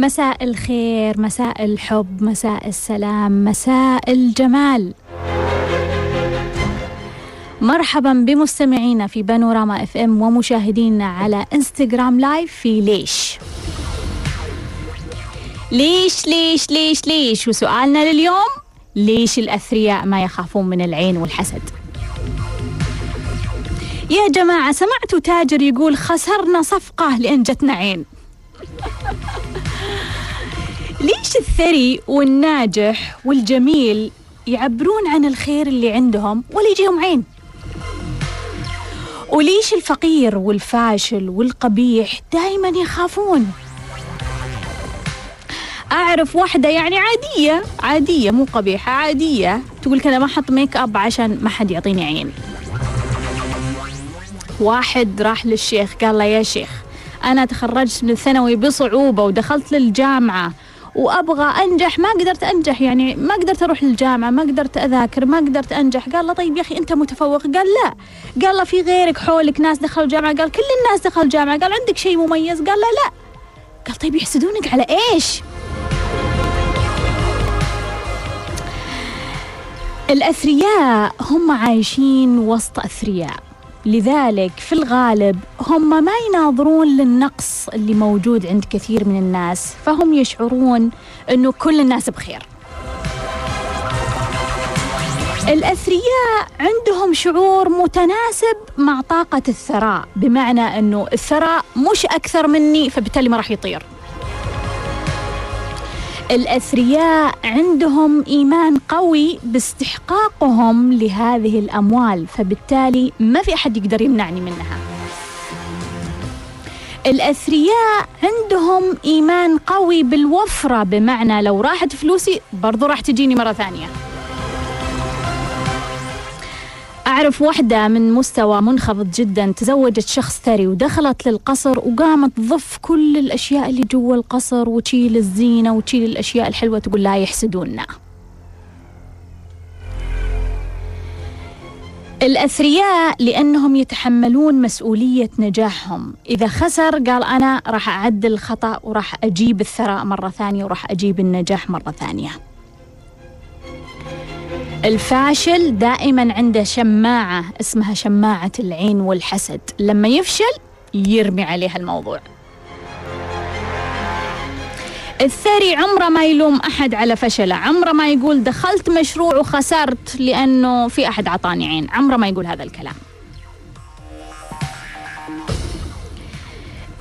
مساء الخير مساء الحب مساء السلام مساء الجمال. مرحبا بمستمعينا في بانوراما FM ومشاهدينا على إنستغرام live في ليش. ليش ليش ليش ليش؟ وسؤالنا لليوم ليش الأثرياء ما يخافون من العين والحسد؟ يا جماعة سمعتوا تاجر يقول خسرنا صفقة لأن جتنا عين. ليش الثري والناجح والجميل يعبرون عن الخير اللي عندهم ولا يجيهم عين؟ وليش الفقير والفاشل والقبيح دائما يخافون؟ أعرف واحدة يعني عادية عادية مو قبيحة عادية. تقول كذا ما أحط ميك أب عشان ما حد يعطيني عين. واحد راح للشيخ قال له يا شيخ أنا تخرجت من الثانوي بصعوبة ودخلت للجامعة وأبغى أنجح ما قدرت أنجح يعني ما قدرت أروح للجامعه ما قدرت أذاكر ما قدرت أنجح. قال له طيب يا أخي أنت متفوق؟ قال لا. قال له في غيرك حولك ناس دخلوا الجامعة؟ قال كل الناس دخلوا الجامعة. قال عندك شيء مميز؟ قال لا لا. قال طيب يحسدونك على إيش؟ الأثرياء هم عايشين وسط أثرياء. لذلك في الغالب هم ما يناظرون للنقص اللي موجود عند كثير من الناس فهم يشعرون أنه كل الناس بخير. الأثرياء عندهم شعور متناسب مع طاقة الثراء بمعنى أنه الثراء مش أكثر مني فبالتالي ما راح يطير. الأثرياء عندهم إيمان قوي باستحقاقهم لهذه الأموال فبالتالي ما في أحد يقدر يمنعني منها. الأثرياء عندهم إيمان قوي بالوفرة بمعنى لو راحت فلوسي برضو راح تجيني مرة ثانية. أعرف واحدة من مستوى منخفض جدا تزوجت شخص ثري ودخلت للقصر وقامت تضف كل الأشياء اللي جوا القصر وتشيل الزينة وتشيل الأشياء الحلوة تقول لا يحسدوننا الأثرياء لأنهم يتحملون مسؤولية نجاحهم. إذا خسر قال أنا راح أعدل الخطأ وراح أجيب الثراء مرة ثانية وراح أجيب النجاح مرة ثانية. الفاشل دائما عنده شماعة اسمها شماعة العين والحسد. لما يفشل يرمي عليها الموضوع. الثري عمره ما يلوم أحد على فشله. عمره ما يقول دخلت مشروع وخسرت لأنه في أحد عطاني عين. عمره ما يقول هذا الكلام.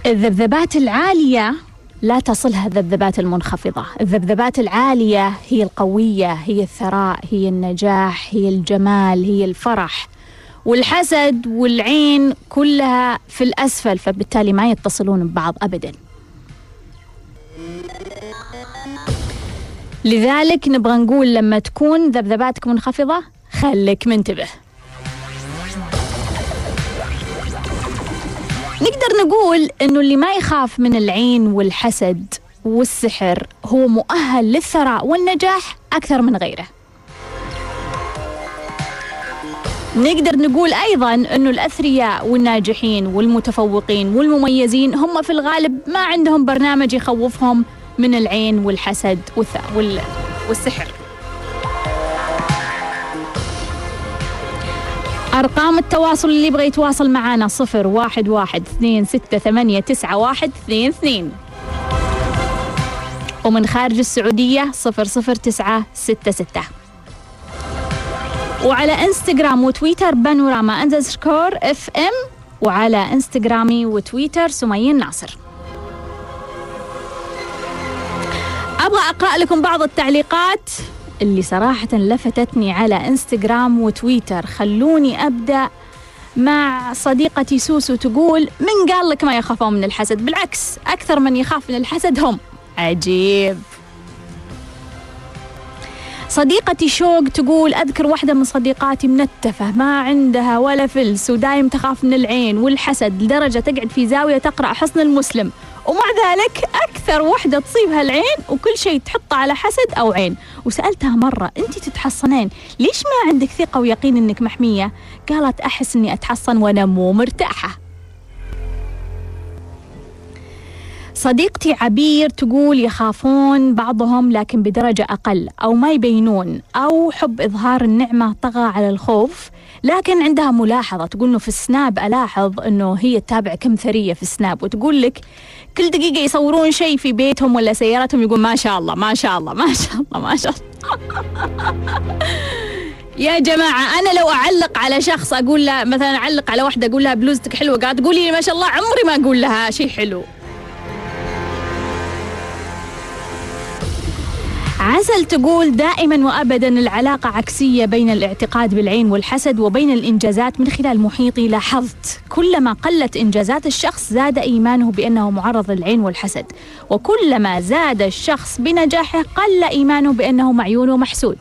الذبذبات العالية لا تصلها الذبذبات المنخفضة. الذبذبات العالية هي القوية هي الثراء هي النجاح هي الجمال هي الفرح. والحسد والعين كلها في الأسفل فبالتالي ما يتصلون ببعض أبدا. لذلك نبغى نقول لما تكون ذبذباتك منخفضة خليك منتبه. نقدر نقول إنه اللي ما يخاف من العين والحسد والسحر هو مؤهل للثراء والنجاح أكثر من غيره. نقدر نقول أيضا إنه الأثرياء والناجحين والمتفوقين والمميزين هم في الغالب ما عندهم برنامج يخوفهم من العين والحسد والسحر. أرقام التواصل اللي يبغى يتواصل معنا صفر واحد واحد اثنين ستة ثمانية تسعة واحد اثنين اثنين. ومن خارج السعودية صفر صفر تسعة ستة ستة. وعلى إنستغرام وتويتر بانوراما أندرسكور إف إم. وعلى إنستغرامي وتويتر سمية ناصر أبغى أقرأ لكم بعض التعليقات. اللي صراحة لفتتني على إنستغرام وتويتر. خلوني أبدأ مع صديقتي سوسو تقول من قال لك ما يخافون من الحسد؟ بالعكس أكثر من يخاف من الحسد هم. عجيب. صديقتي شوق تقول أذكر واحدة من صديقاتي منتفة ما عندها ولا فلس ودايم تخاف من العين والحسد لدرجة تقعد في زاوية تقرأ حصن المسلم. ومع ذلك أكثر وحدة تصيبها العين وكل شيء تحطه على حسد أو عين. وسألتها مرة أنت تتحصنين؟ ليش ما عندك ثقة ويقين أنك محمية؟ قالت أحس أني أتحصن وأنا مو مرتاحة. صديقتي عبير تقول يخافون بعضهم لكن بدرجة أقل أو ما يبينون أو حب إظهار النعمة طغى على الخوف. لكن عندها ملاحظة تقول إنه في السناب ألاحظ إنه هي تتابع كم ثرية في السناب وتقول لك كل دقيقة يصورون شيء في بيتهم ولا سيارتهم يقول ما شاء الله ما شاء الله ما شاء الله ما شاء الله. يا جماعة أنا لو أعلق على شخص أقول له مثلا أعلق على واحدة أقول لها بلوزتك حلوة قاعد تقولي لي ما شاء الله عمري ما أقول لها شيء حلو. عسل تقول دائما وابدا العلاقة عكسية بين الاعتقاد بالعين والحسد وبين الإنجازات من خلال محيطي. لاحظت كلما قلت إنجازات الشخص زاد إيمانه بأنه معرض للعين والحسد وكلما زاد الشخص بنجاحه قل إيمانه بأنه معيون ومحسود.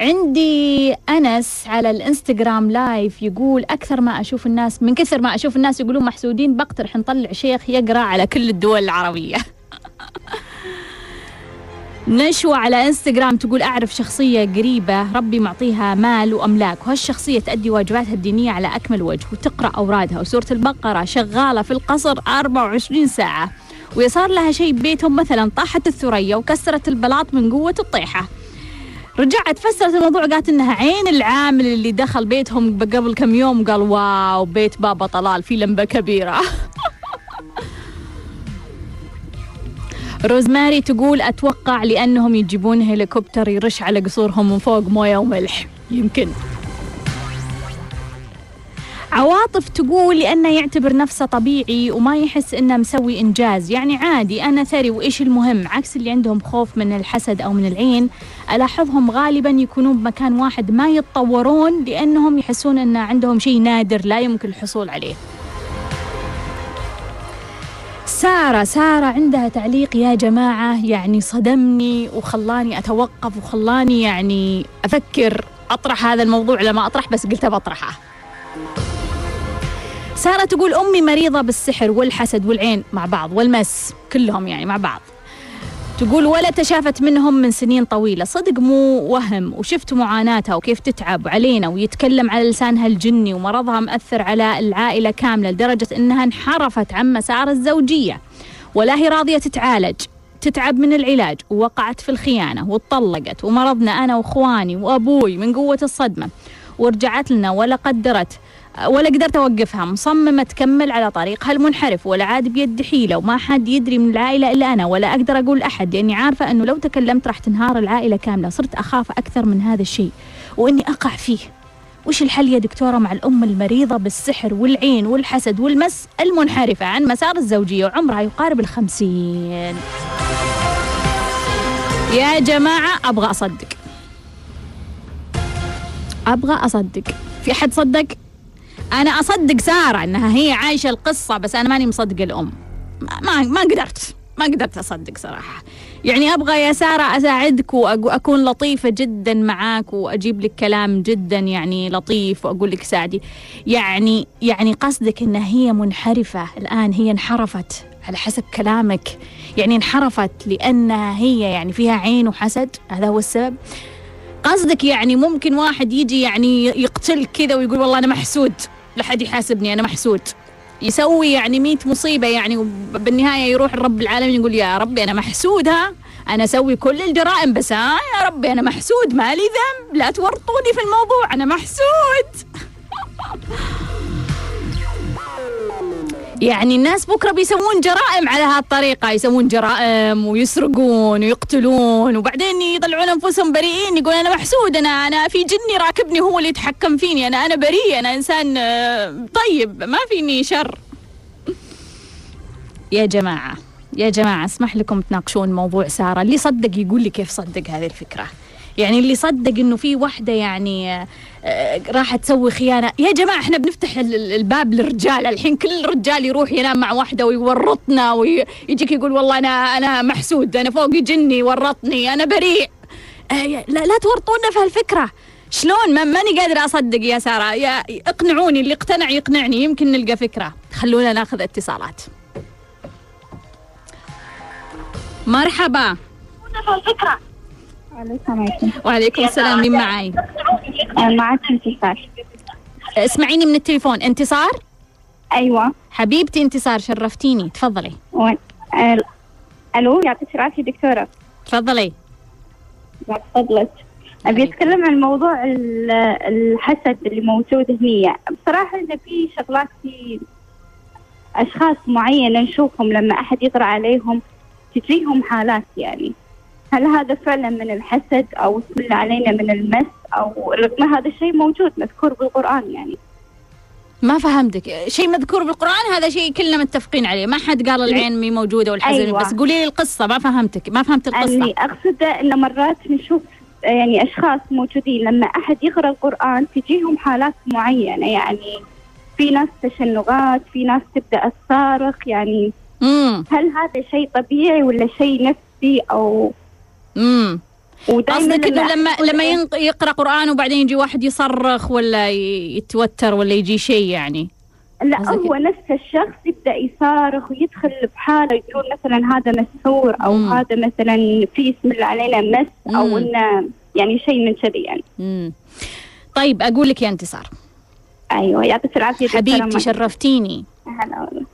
عندي أنس على الإنستغرام لايف يقول أكثر ما أشوف الناس من كثر ما أشوف الناس يقولون محسودين بقترح نطلع شيخ يقرأ على كل الدول العربية. نشوى على إنستغرام تقول أعرف شخصية قريبة ربي معطيها مال وأملاك وهالشخصية تؤدي واجباتها الدينية على أكمل وجه وتقرأ اورادها وسورة البقرة شغالة في القصر 24 ساعة ويا صار لها شيء ببيتهم مثلا طاحت الثريا وكسرت البلاط من قوة الطيحة. رجعت فسرت الموضوع قالت إنها عين العامل اللي دخل بيتهم قبل كم يوم قال واو بيت بابا طلال في لمبه كبيرة. روزماري تقول أتوقع لأنهم يجيبون هليكوبتر يرش على قصورهم من فوق موية وملح يمكن. عواطف تقول لأنه يعتبر نفسه طبيعي وما يحس إنه مسوي إنجاز. يعني عادي أنا ثري وإيش المهم؟ عكس اللي عندهم خوف من الحسد أو من العين. ألاحظهم غالبا يكونون بمكان واحد ما يتطورون لأنهم يحسون إن عندهم شيء نادر لا يمكن الحصول عليه. سارة سارة عندها تعليق يا جماعة يعني صدمني وخلاني أتوقف وخلاني يعني أفكر أطرح هذا الموضوع لما أطرح بس قلت بطرحه سارة تقول أمي مريضة بالسحر والحسد والعين مع بعض والمس كلهم يعني مع بعض. تقول ولا تشافت منهم من سنين طويلة. صدق مو وهم وشفت معاناتها وكيف تتعب علينا ويتكلم على لسانها الجني ومرضها مأثر على العائلة كاملة لدرجة أنها انحرفت عن مسار الزوجية. ولا هي راضية تتعالج. تتعب من العلاج ووقعت في الخيانة واتطلقت ومرضنا أنا وإخواني وأبوي من قوة الصدمة. ورجعت لنا ولا قدرت ولا قدرت أوقفها مصممة تكمل على طريقها المنحرف ولا عاد بيد حيلة وما حد يدري من العائلة إلا أنا ولا أقدر أقول أحد لأني عارفة أنه لو تكلمت راح تنهار العائلة كاملة صرت أخاف أكثر من هذا الشيء وإني أقع فيه. وش الحل يا دكتورة مع الأم المريضة بالسحر والعين والحسد والمس المنحرفة؟ عن مسار الزوجية وعمرها يقارب الخمسين. يا جماعة أبغى أصدق. أبغى أصدق. في أحد صدق؟ أنا أصدق سارة إنها هي عايشة القصة بس أنا ماني مصدقه الأم. ما ما قدرت ما قدرت أصدق صراحة. يعني أبغى يا سارة أساعدك واكون لطيفة جدا معاك وأجيب لك كلام جدا يعني لطيف وأقول لك ساعدي. يعني يعني قصدك إن هي منحرفة الآن هي انحرفت على حسب كلامك. يعني انحرفت لانها هي يعني فيها عين وحسد هذا هو السبب. قصدك يعني ممكن واحد يجي يعني يقتل كذا ويقول والله أنا محسود. لحد يحاسبني أنا محسود. يسوي يعني مية مصيبة يعني وبالنهاية يروح رب العالمين يقول يا ربي أنا محسود ها؟ أنا أسوي كل الجرائم بس ها؟ يا ربي أنا محسود مالي ذنب لا تورطوني في الموضوع أنا محسود. يعني الناس بكرة بيسوون جرائم على هالطريقه يسوون جرائم ويسرقون ويقتلون وبعدين يطلعون أنفسهم بريئين يقول أنا محسود أنا أنا في جني راكبني هو اللي يتحكم فيني أنا أنا بريء أنا إنسان آه، طيب ما فيني شر. يا جماعة يا جماعة أسمح لكم تناقشون موضوع سارة اللي صدق يقول لي كيف صدق هذه الفكرة. يعني اللي صدق إنه في واحدة يعني آه، راح تسوي خيانة. يا جماعة إحنا بنفتح الباب للرجال. الحين كل رجال يروح ينام مع واحدة ويورطنا ويجيك يقول والله أنا أنا محسود أنا فوقي جني ورطني أنا بريء. آه، لا لا تورطونا في هالفكرة. شلون؟ ما ماني قادرة أصدق يا سارة. يا اقنعوني اللي اقتنع يقنعني. يمكن نلقى فكرة. خلونا ناخذ اتصالات. مرحبا. وعليكم السلام مين معاي؟ آه، معك انتصار. اسمعيني من التليفون انتصار؟ أيوه. حبيبتي انتصار شرفتيني تفضلي. و... آه، ألو يعطيك العافية دكتورة. تفضلي. فضلك أبي أتكلم عن موضوع ال- الحسد اللي موجود هنا بصراحة ان في شغلات في أشخاص معينة نشوفهم لما أحد يقرا عليهم تجيهم حالات يعني. هل هذا فعلا من الحسد أو يدل علينا من المس أو رغم هذا الشيء موجود مذكور بالقرآن يعني؟ ما فهمتك. شيء مذكور بالقرآن هذا شيء كلنا متفقين عليه. ما حد قال العين مي موجودة والحزن أيوة. بس. قولي لي القصة ما فهمتك. ما فهمت القصة. اللي أقصده إن مرات نشوف يعني أشخاص موجودين لما أحد يقرأ القرآن تجيهم حالات معينة. يعني في ناس تشنغات في ناس تبدأ تصارخ يعني امم هل هذا شيء طبيعي ولا شيء نفسي أو امم قصدك إنه لما لما يقرأ قرآن وبعدين يجي واحد يصرخ ولا يتوتر ولا يجي شيء يعني؟ لا هو نفس الشخص يبدأ يصارخ ويدخل بحاله يقول مثلا هذا مسحور أو مم. هذا مثلا في اسم الله علينا مس أو مم. إنه يعني شيء من كذي يعني. امم طيب أقول لك يا انتصار. أيوه يعطيك العافية. حبيبتي. شرفتيني. هلا والله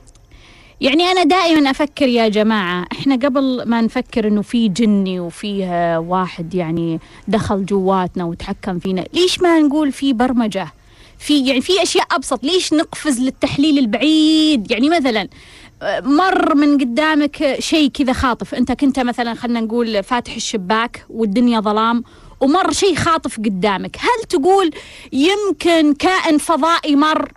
يعني أنا دائما أفكر يا جماعة إحنا قبل ما نفكر إنه في جني وفيه واحد يعني دخل جواتنا وتحكم فينا ليش ما نقول في برمجة؟ في يعني في أشياء أبسط ليش نقفز للتحليل البعيد؟ يعني مثلا مر من قدامك شيء كذا خاطف أنت كنت مثلا خلينا نقول فاتح الشباك والدنيا ظلام ومر شيء خاطف قدامك هل تقول يمكن كائن فضائي مر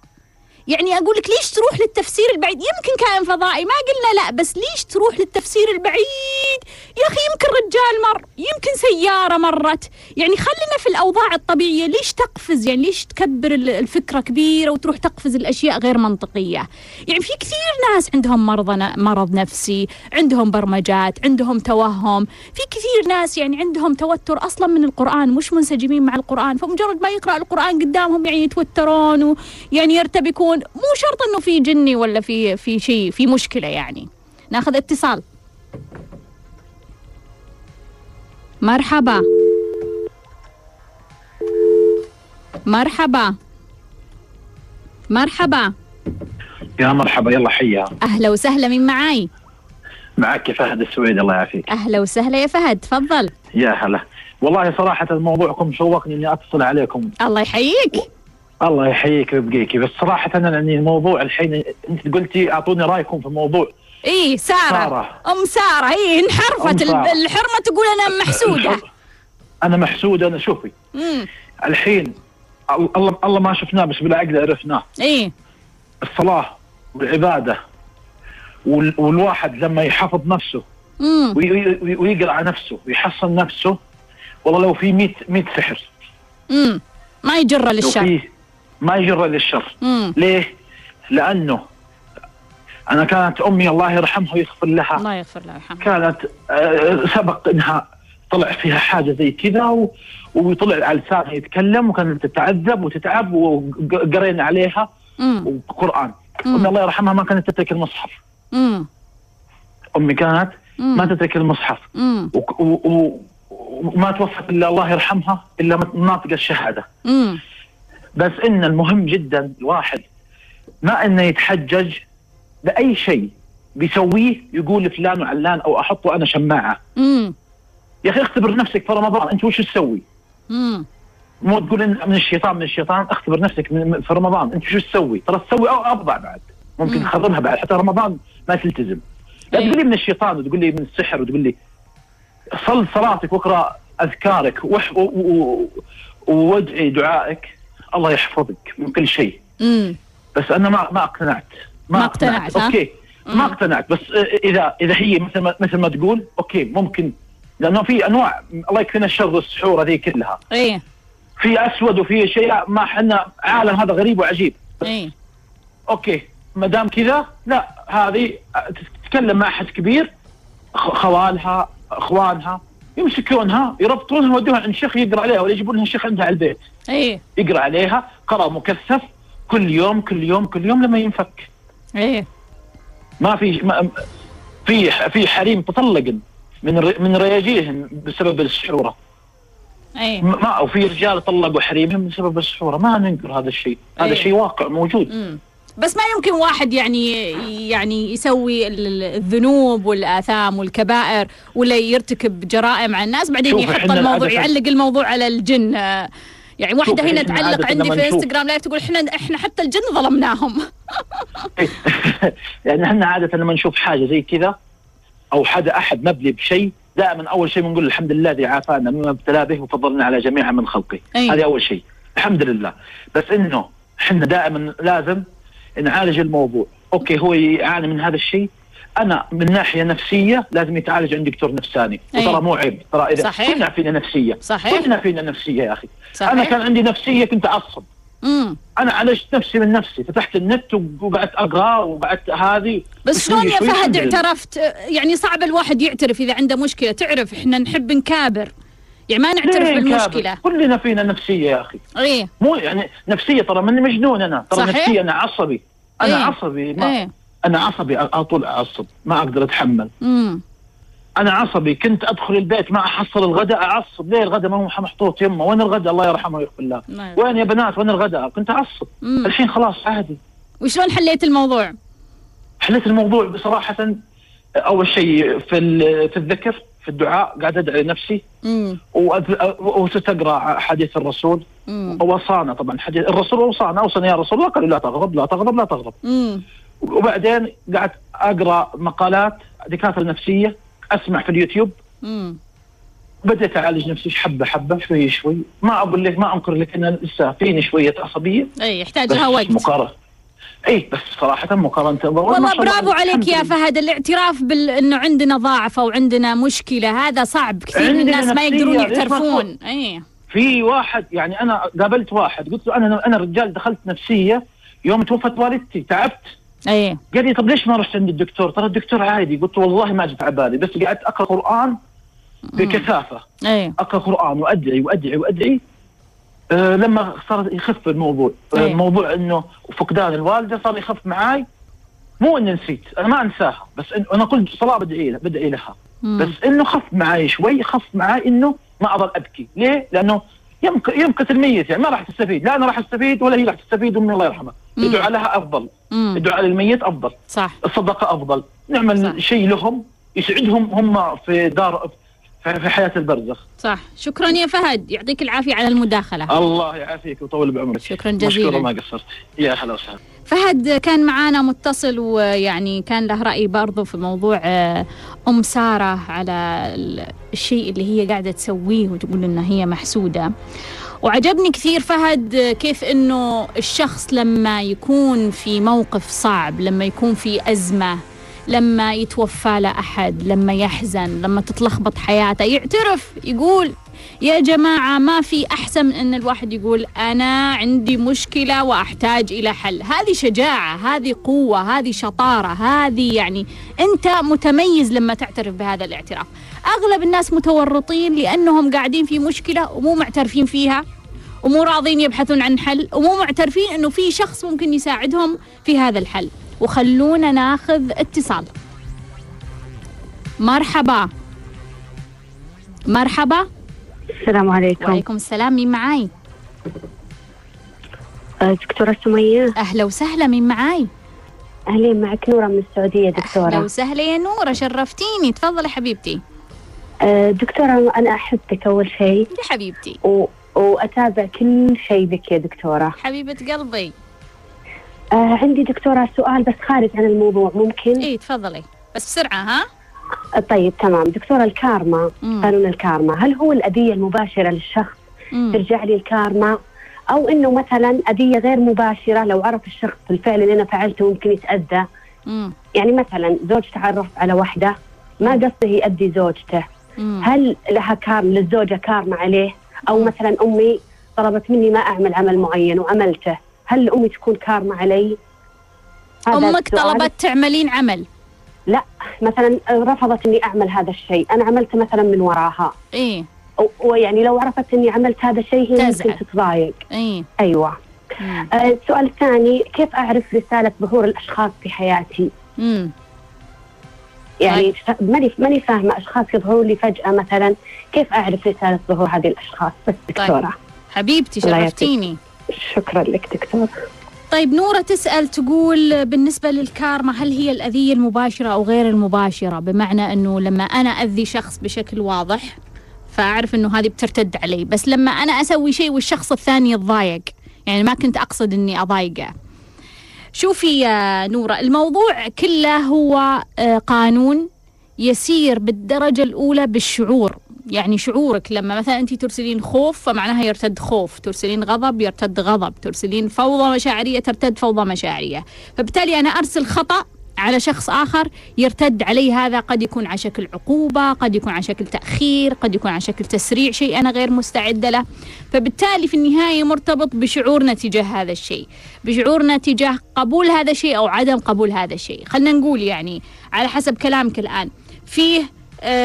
يعني أقول لك ليش تروح للتفسير البعيد؟ يمكن كائن فضائي ما قلنا لا بس ليش تروح للتفسير البعيد؟ يا أخي يمكن رجال مر يمكن سيارة مرت. يعني خلينا في الأوضاع الطبيعية ليش تقفز؟ يعني ليش تكبر ال- الفكرة كبيرة وتروح تقفز الأشياء غير منطقية؟ يعني في كثير ناس عندهم مرض مرض نفسي عندهم برمجات عندهم توهم. في كثير ناس يعني عندهم توتر أصلا من القرآن مش منسجمين مع القرآن فمجرد ما يقرأ القرآن قدامهم يعني يتوترون ويعني يرتبكون. مو شرط إنه في جني ولا في في شيء في مشكلة يعني. ناخذ اتصال. مرحبا. مرحبا. مرحبا. يا مرحبا يلا حيا. أهلا وسهلا من معاي؟ معك فهد السويد الله يعافيك. أهلا وسهلا يا فهد تفضل. يا هلا. والله صراحة موضوعكم شوقني إني أتصل عليكم. الله يحييك. الله يحييك ويبقيك. بس صراحة أنا يعني الموضوع الحين أنت قلتي أعطوني رأيكم في الموضوع. إيه سارة, سارة. أم سارة. إيه انحرفت. أم سارة. الحرمة تقول أنا محسودة. أنا محسود أنا شوفي. امم الحين الله الله ما شفناه بس بالعقل عرفناه. إيه الصلاة والعبادة وال- والواحد لما يحفظ نفسه امم وي- وي- ويقرأ على نفسه ويحصن نفسه والله لو في 100 100 سحر. امم ما يجر للشر. ما يجر للشر. امم ليه؟ لأنه أنا كانت أمي الله يرحمها ويغفر لها. الله يغفر له ويرحمه كانت آه، سبق إنها طلع فيها حاجة زي كذا و- وطلع على لسانها يتكلم وكانت تتعذب وتتعب وقرينا عليها وقرآن مم. أمي الله يرحمها ما كانت تترك المصحف. امم أمي كانت ما تترك المصحف. وما توفت إلا الله يرحمها إلا ناطقة الشهادة. امم بس إن المهم جدا الواحد ما إنه يتحجج بأي شيء بيسويه يقول فلان وعلان أو أحطه أنا شماعة امم يا أخي اختبر نفسك في رمضان أنت وش تسوي؟ امم مو تقول إن من الشيطان من الشيطان اختبر نفسك في رمضان أنت شو تسوي؟ ترى تسوي أو افظع بعد ممكن مم. تخربها بعد حتى رمضان ما تلتزم لا إيه. تقول لي من الشيطان وتقول لي من السحر وتقول لي صل صلاتك واقرأ أذكارك وح- و- و- ووادعي دعائك الله يحفظك من كل شيء. بس أنا ما ما اقتنعت. ما اقتنعت، ها؟ okay. مم. ما اقتنعت. بس اذا إذا هي مثل ما مثل ما تقول okay ممكن. لأنه في أنواع. الله يكفينا الشر والسحور هذه كلها. إيه. في أسود وفي شيء ما إحنا عالم هذا غريب وعجيب. إيه. أوكي. ما دام كذا لا هذه تتكلم مع احد كبير خوالها أخوانها. يمسكونها يربطونها يودوها عند شيخ يقرأ عليها ولا يجيبون لها شيخ عندها على البيت. إيه. يقرأ عليها قرأ مكثف كل يوم كل يوم كل يوم لما ينفك. إيه. ما في ما في في حريم تطلقن من من رياجيهم بسبب السحورة. إيه. ما وفي رجال طلقوا حريمهم بسبب السحورة. ما ننكر هذا الشيء. هذا أيه. شيء واقع موجود. امم بس ما يمكن واحد يعني يعني يسوي ال- ال- الذنوب والآثام والكبائر ولا يرتكب جرائم على الناس بعدين يحط الموضوع يعلق الموضوع على الجن. يعني واحدة شوف، هنا تعلق عندي في انستغرام لايف تقول إحنا إحنا حتى الجن ظلمناهم. يعني إحنا عادة لما نشوف حاجة زي كذا أو حدا أحد مبلي بشيء دائما أول شيء بنقول الحمد لله الذي عافانا مما ابتلى به وفضلنا على جميع من خلقه. هذه أول شيء. الحمد لله. بس إنه إحنا دائما لازم نعالج الموضوع. أوكي هو يعاني من هذا الشيء. أنا من ناحية نفسية لازم يتعالج عند دكتور نفساني. أي. وترى مو عيب. ترى إذا صحيح. كلنا فينا نفسية. صحيح. كلنا فينا نفسية يا أخي. صحيح. أنا كان عندي نفسية كنت أعصب. امم أنا عالجت نفسي من نفسي. فتحت النت وقعدت أقرأ وقعدت هذه. بس شلون يا فهد. اعترفت؟ يعني صعب الواحد يعترف إذا عنده مشكلة. تعرف إحنا نحب نكابر. يعني ما نعترف بالمشكلة؟ كلنا فينا نفسية يا أخي. إيه. مو يعني نفسية ترى ماني مجنون أنا. ترى صحيح. نفسية أنا عصبي. أنا إيه. عصبي ما إيه. أنا عصبي على طول أعصب. ما أقدر أتحمل. امم أنا عصبي. كنت أدخل البيت ما أحصل الغداء أعصب. ليه الغداء ما هو محطوط يمه؟ وين الغداء؟ الله يرحمه ويغفر له. نعم. وين يا بنات؟ وين الغداء؟ كنت أعصب. مم. الحين خلاص عادي. وشلون حليت الموضوع؟ حليت الموضوع بصراحة أول شيء في في الذكر في الدعاء قاعد أدعي نفسي. اقرا حديث الرسول. وصانا طبعا حديث. الرسول وصانا اوصاني يا رسول الله قالوا لا تغضب لا تغضب لا تغضب. وبعدين قعدت أقرأ مقالات دكاتره نفسيه أسمع في اليوتيوب. امم بديت أعالج نفسي حبة حبة شوي شوي. ما أقول لك ما أنكر لك إن لسه فيني شوية عصبية. اي يحتاج بس لها وقت. مقارنة. اي بس صراحة مقارنة والله برافو عليك يا. فهد. الاعتراف بال إنه عندنا ضعفه وعندنا مشكلة هذا صعب. كثير من عندنا الناس ما يقدرون ما يعترفون. اي في واحد يعني أنا قابلت واحد قلت له أنا أنا رجال دخلت نفسية يوم توفت والدتي تعبت. اي قال لي طب ليش ما رحت عند الدكتور؟ ترى الدكتور عادي. قلت والله ما جت على بالي بس قعدت أقرأ قرآن بكثافة. اي أقرأ قرآن وأدعي وأدعي وأدعي. أه لما صار يخف الموضوع أي. موضوع إنه فقدان الوالدة صار يخف معاي مو إني نسيت أنا ما أنساها بس إن أنا كل صلاة بدعي لها بدعي لها مم. بس إنه خف معاي شوي خف معاي إنه ما اظل أبكي ليه؟ لأنه يمك- يمكت الميت يعني ما راح تستفيد لا أنا راح أستفيد ولا هي راح تستفيد امي الله يرحمها. الدعاء لها أفضل. الدعاء للميت أفضل صح الصدقة أفضل نعمل صح. شيء لهم يسعدهم هم في دار في حياة البرزخ. صح. شكرا يا فهد. يعطيك العافية على المداخلة. الله يعافيك ويطول بعمرك. شكراً مشكورة جزيلاً. ما قصرت. يا هلا وسهلا. فهد كان معانا متصل ويعني كان له رأي برضو في موضوع آه، أم سارة على ال- الشيء اللي هي قاعدة تسويه وتقول إنها هي محسودة. وعجبني كثير فهد آه، كيف إنه الشخص لما يكون في موقف صعب لما يكون في أزمة لما يتوفى له أحد لما يحزن لما تتلخبط حياته. يعترف يقول يا جماعة ما في أحسن من أن الواحد يقول أنا عندي مشكلة وأحتاج إلى حل. هذه شجاعة هذه قوة هذه شطارة هذه يعني أنت متميز لما تعترف بهذا الاعتراف. أغلب الناس متورطين لأنهم قاعدين في مشكلة ومو معترفين فيها ومو راضين يبحثون عن حل ومو معترفين أنه في شخص ممكن يساعدهم في هذا الحل. وخلونا ناخذ اتصال. مرحبا. مرحبا. السلام عليكم. وعليكم السلام. مين معاي؟ آه، دكتورة سمية. أهلا وسهلا. مين معاي؟ أهلين معك. نورة من السعودية أهلا دكتورة وسهلا يا نورة. شرفتيني. تفضلي حبيبتي. آه، دكتورة أنا أحبك أول شيء. يا حبيبتي. و... وأتابع كل شيء لك يا دكتورة. حبيبة قلبي. آه، عندي دكتورة سؤال بس خارج عن الموضوع ممكن؟ إيه تفضلي. بس بسرعة ها؟ آه، طيب تمام. دكتورة الكارما. قانون الكارما هل هو الأذية المباشرة للشخص؟ مم. ترجع لي الكارما. أو إنه مثلا أذية غير مباشرة لو عرف الشخص الفعل اللي أنا فعلته ممكن يتأذى. مم. يعني مثلا زوج تعرف على واحدة ما قصده يأذي زوجته. مم. هل لها كارم للزوجة كارما عليه؟ أو مثلا أمي طلبت مني ما أعمل عمل معين وعملته. هل أمي تكون كارما علي؟ السؤال. طلبت تعملين عمل. لا مثلا رفضت إني أعمل هذا الشيء. أنا عملته مثلا من وراها. إيه. و- ويعني لو عرفت إني عملت هذا الشيء هي. ممكن تتضايق. إيه. أيوه. مم. آه، السؤال الثاني كيف أعرف رسالة ظهور الأشخاص في حياتي؟ مم. يعني طيب. ماني ماني فاهمة أشخاص يظهروا لي فجأة مثلا كيف أعرف رسالة ظهور هذه الأشخاص؟ بس دكتورة. حبيبتي الله يعطيك. شرفتيني. شكرا لك دكتور. طيب نورة تسأل تقول بالنسبة للكارما هل هي الأذية المباشرة أو غير المباشرة؟ بمعنى أنه لما أنا أذي شخص بشكل واضح فأعرف أنه هذه بترتد علي. بس لما أنا أسوي شيء والشخص الثاني يتضايق يعني ما كنت أقصد أني أضايقه. شوفي يا نورة الموضوع كله هو آه، قانون يسير بالدرجة الأولى بالشعور. يعني شعورك لما مثلا أنت ترسلين خوف فمعناها يرتد خوف. ترسلين غضب يرتد غضب. ترسلين فوضى مشاعرية ترتد فوضى مشاعرية. فبالتالي أنا أرسل خطأ على شخص آخر يرتد عليه هذا. قد يكون على شكل عقوبة قد يكون على شكل تأخير قد يكون على شكل تسريع شيء أنا غير مستعدة له. فبالتالي في النهاية مرتبط بشعورنا تجاه هذا الشيء. بشعورنا تجاه قبول هذا الشيء أو عدم قبول هذا الشيء. خلينا نقول يعني على حسب كلامك الآن فيه